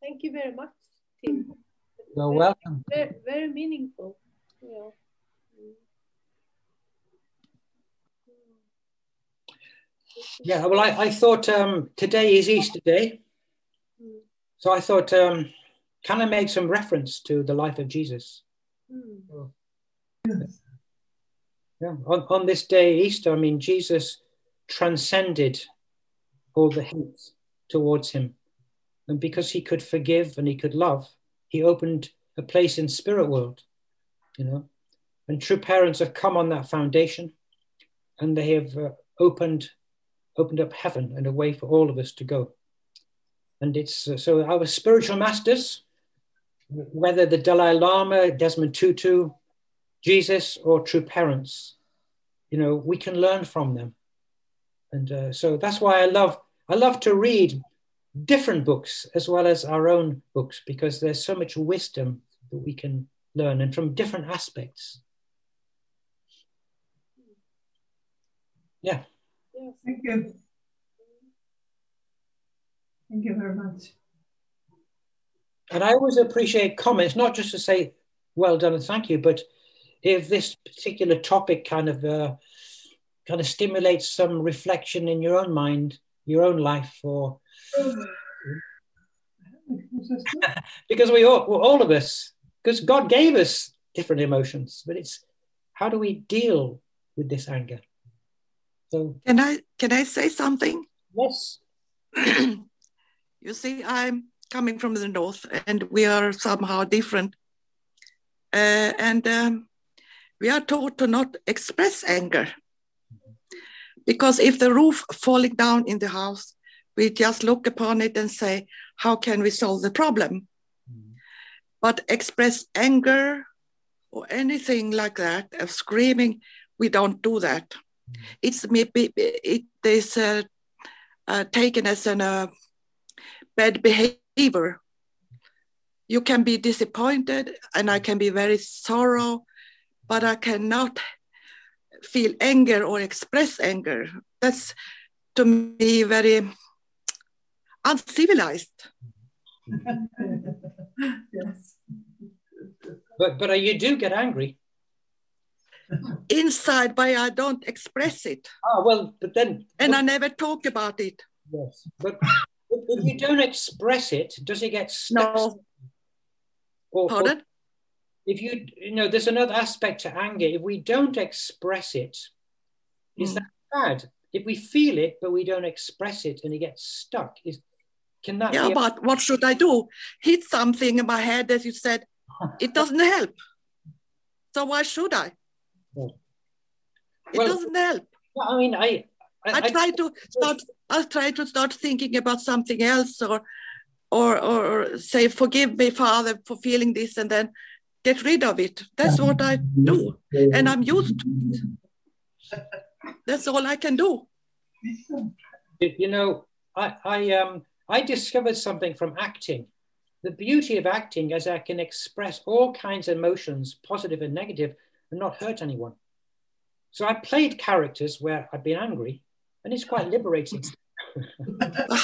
Thank you very much, Tim. You're very, welcome. Very, very meaningful. Yeah. Yeah, well, I, I thought um, today is Easter Day. So I thought, um, can I make some reference to the life of Jesus? Mm. Yeah. On, on this day, Easter, I mean, Jesus transcended all the hate towards him. And because he could forgive and he could love, he opened a place in spirit world, you know. And true parents have come on that foundation and they have uh, opened opened up heaven and a way for all of us to go. And it's uh, so our spiritual masters, whether the Dalai Lama, Desmond Tutu, Jesus, or true parents, you know, we can learn from them. And uh, so that's why I love I love to read different books as well as our own books because there's so much wisdom that we can learn and from different aspects. Yeah. Yes. Thank you. Thank you very much. And I always appreciate comments, not just to say well done and thank you, but if this particular topic kind of uh, kind of stimulates some reflection in your own mind, your own life, or because we all, well, all of us, because God gave us different emotions, but it's how do we deal with this anger? So Can I can I say something? yes, you see, I'm coming from the north, and we are somehow different. Uh, and um, we are taught to not express anger, because if the roof falling down in the house, we just look upon it and say, "How can we solve the problem?" But express anger or anything like that, of screaming, we don't do that. It's maybe it is uh, uh, taken as an uh, bad behavior. You can be disappointed, and I can be very sorrow, but I cannot feel anger or express anger. That's to me very uncivilized. yes. but but uh, you do get angry. Inside, but I don't express it, Ah, well, but then and I never talk about it. yes, but if you don't express it, does it get stuck? No, Or- or pardon. If you you know there's another aspect to anger if we don't express it is Mm. that bad if we feel it but we don't express it and it gets stuck is can that Yeah, a- but what should I do? Hit something in my head, as you said. It doesn't help. So why should I? It doesn't help. i mean i i, I try to start. I try to start thinking about something else, or, or, or say, "Forgive me, Father, for feeling this," and then get rid of it. That's what I do, and I'm used to it. That's all I can do. you know i i um i discovered something from acting the beauty of acting is i can express all kinds of emotions positive and negative and not hurt anyone so i played characters where i've been angry and it's quite liberating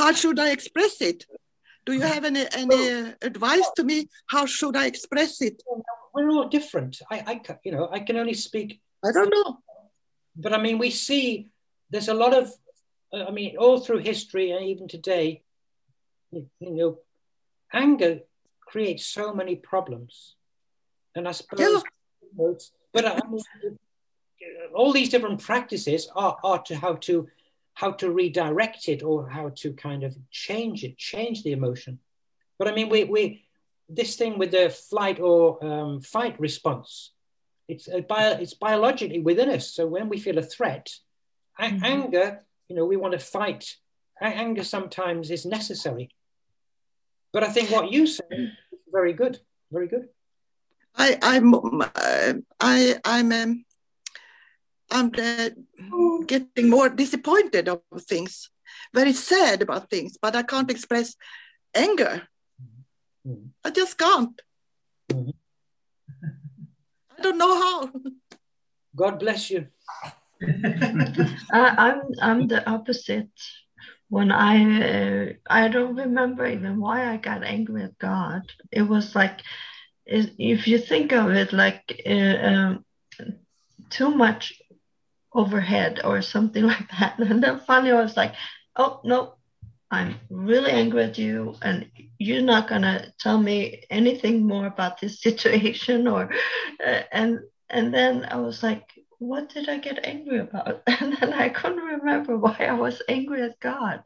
How should I express it? Do you have any any advice to me? How should I express it? we're all different. I, I, you know, I can only speak, I don't know. but I mean, we see there's a lot of, uh, I mean, all through history and even today, you, know, anger creates so many problems, and I suppose, Yeah. you know, it's- but I mean, all these different practices are, are to how to how to redirect it or how to kind of change it, change the emotion. But I mean, we we this thing with the flight or um, fight response, it's a bio, it's biologically within us. So when we feel a threat, a- Mhm. anger, you know, we want to fight. Anger sometimes is necessary. But I think what you say is very good, very good. I I'm uh, I I'm um, I'm uh, getting more disappointed of things, very sad about things, but I can't express anger. Mhm. I just can't. Mhm. I don't know how. God bless you. I, I'm I'm the opposite. When I uh, I don't remember even why I got angry at God. It was like if you think of it like uh, um, too much overhead or something like that. And then finally I was like, oh no, I'm really angry at you, and you're not gonna tell me anything more about this situation, or uh, and and then I was like, what did I get angry about? And then I couldn't remember why I was angry at God.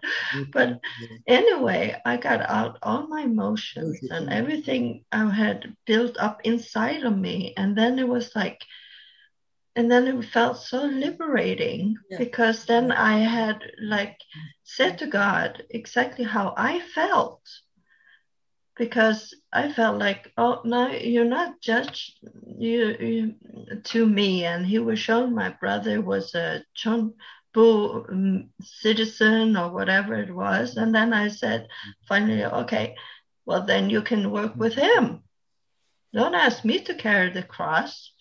But anyway, I got out all my emotions and everything I had built up inside of me, and then it was like. And then it felt so liberating Yeah. because then I had like said to God exactly how I felt because I felt like, oh no, you're not judged you, you to me. And he was showing my brother was a Chonbu um, citizen or whatever it was. And then I said, finally, okay, well then you can work with him. Don't ask me to carry the cross.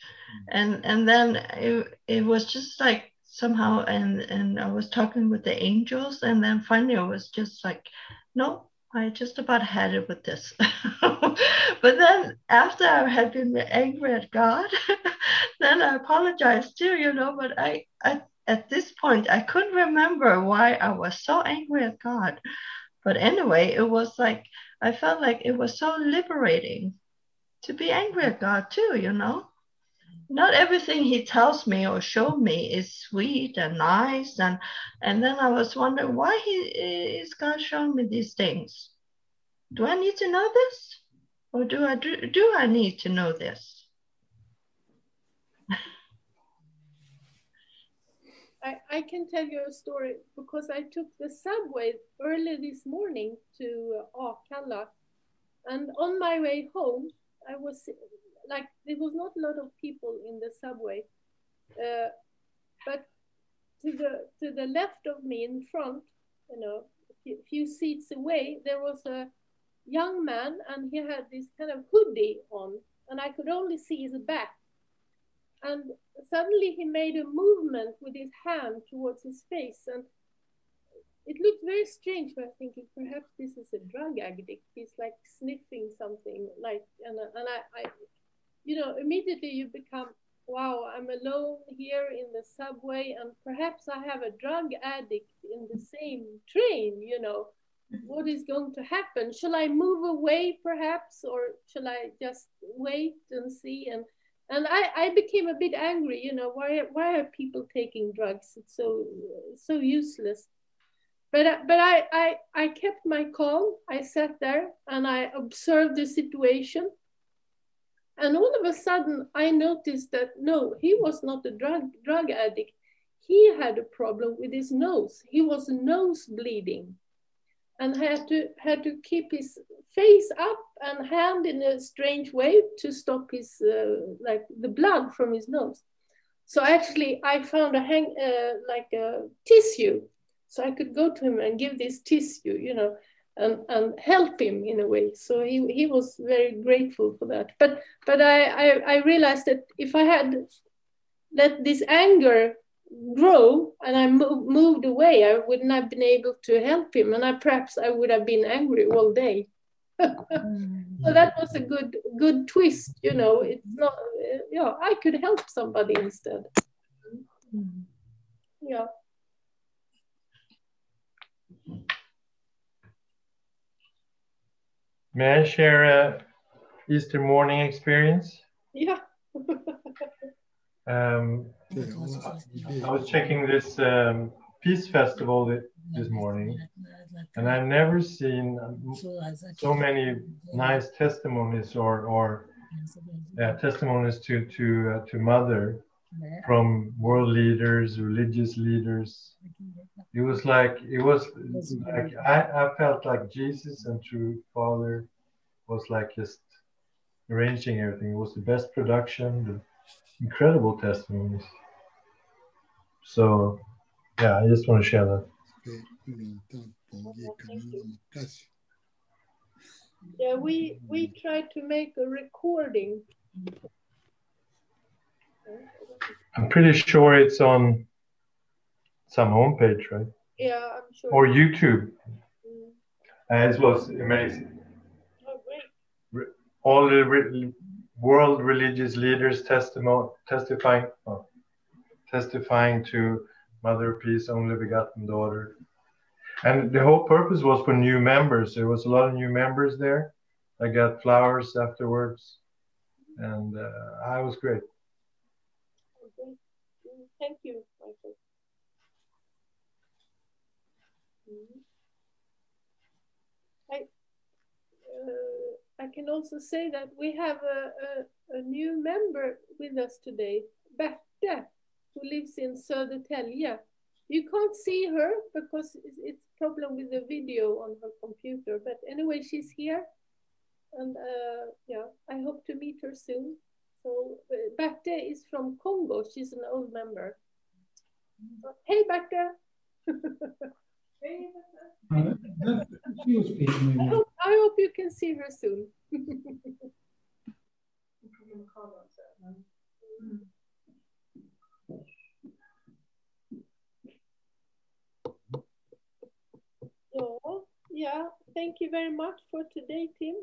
And and then it, it was just like somehow and and I was talking with the angels and then finally I was just like, no, I just about had it with this. but then after I had been angry at God, then I apologized too, you know, but I, I at this point I couldn't remember why I was so angry at God. But anyway, it was like I felt like it was so liberating to be angry at God too, you know. Not everything he tells me or show me is sweet and nice, and and then I was wondering why he is God showing me these things. Do I need to know this, or do I do, do I need to know this? I, I can tell you a story because I took the subway early this morning to uh, Akalla. And on my way home, I was like, there was not a lot of people in the subway. Uh, but to the, to the left of me in front, you know, a few, seats away, there was a young man and he had this kind of hoodie on, and I could only see his back. And suddenly he made a movement with his hand towards his face, and it looked very strange. But I thinking perhaps this is a drug addict. He's like sniffing something, like and and I, I, you know, immediately you become wow. I'm alone here in the subway, and perhaps I have a drug addict in the same train. You know, mm-hmm. what is going to happen? Shall I move away, perhaps, or shall I just wait and see and and I, I became a bit angry you know why why are people taking drugs it's so so useless but but I, I i kept my calm i sat there and i observed the situation and all of a sudden i noticed that no he was not a drug drug addict. He had a problem with his nose. He was nose bleeding. And had to had to keep his face up and hand in a strange way to stop his uh, like the blood from his nose. So actually, I found a hang uh, like a tissue, so I could go to him and give this tissue, you know, and and help him in a way. So he he was very grateful for that. But but I I, I realized that if I had let this anger grow and I mo- moved away, I wouldn't have been able to help him, and I perhaps I would have been angry all day. Mm. so that was a good good twist, you know. It's not, yeah, I could help somebody instead. Mm. Yeah. May I share a Easter morning experience? Yeah. Um, I was checking this um, peace festival thi- this morning, and I've never seen um, so many nice testimonies or or uh, testimonies to to uh, to Mother from world leaders, religious leaders. It was like it was like I, I felt like Jesus and True Father was like just arranging everything. It was the best production, the incredible testimonies. So yeah, I just want to share that. Yeah, we we tried to make a recording. I'm pretty sure it's on some homepage, right? Yeah, I'm sure. Or YouTube. Mm. And it was amazing. Oh, great. All the re- world religious leaders testimo- testifying, oh, testifying to Mother of Peace, only begotten daughter. And the whole purpose was for new members. There was a lot of new members there. I got flowers afterwards, and uh, I was great. Oh, great. Mm, Thank you, Michael. Mhm. I, uh, I can also say that we have a, a, a new member with us today, Berta, who lives in Södertälje. You can't see her because it's, it's problem with the video on her computer, but anyway, she's here. And uh, yeah, I hope to meet her soon. So uh, Berta is from Congo. She's an old member. So, hey, Berta. I hope, I hope you can see her soon. so, yeah, thank you very much for today, Tim.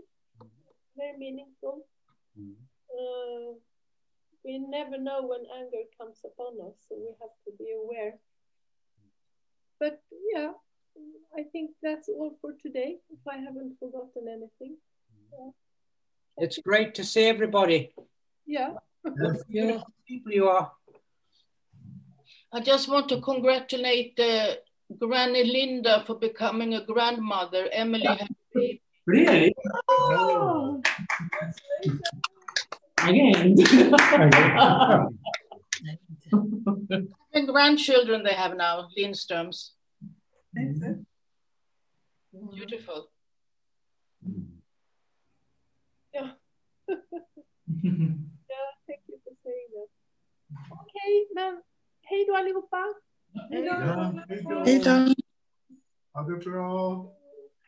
Very meaningful. Uh, we never know when anger comes upon us, so we have to be aware. But yeah, I think that's all for today, if I haven't forgotten anything. Yeah. It's great to see everybody. Yeah. Yeah, people you are. I just want to congratulate uh, Granny Linda for becoming a grandmother. Emily had a baby. Really? Oh, Again? And grandchildren they have now, Lindströms. Beautiful. Mm. Yeah. yeah, thank you for saying that. Okej, men hej då allihopa. Hej då. Hej då. Ha det bra.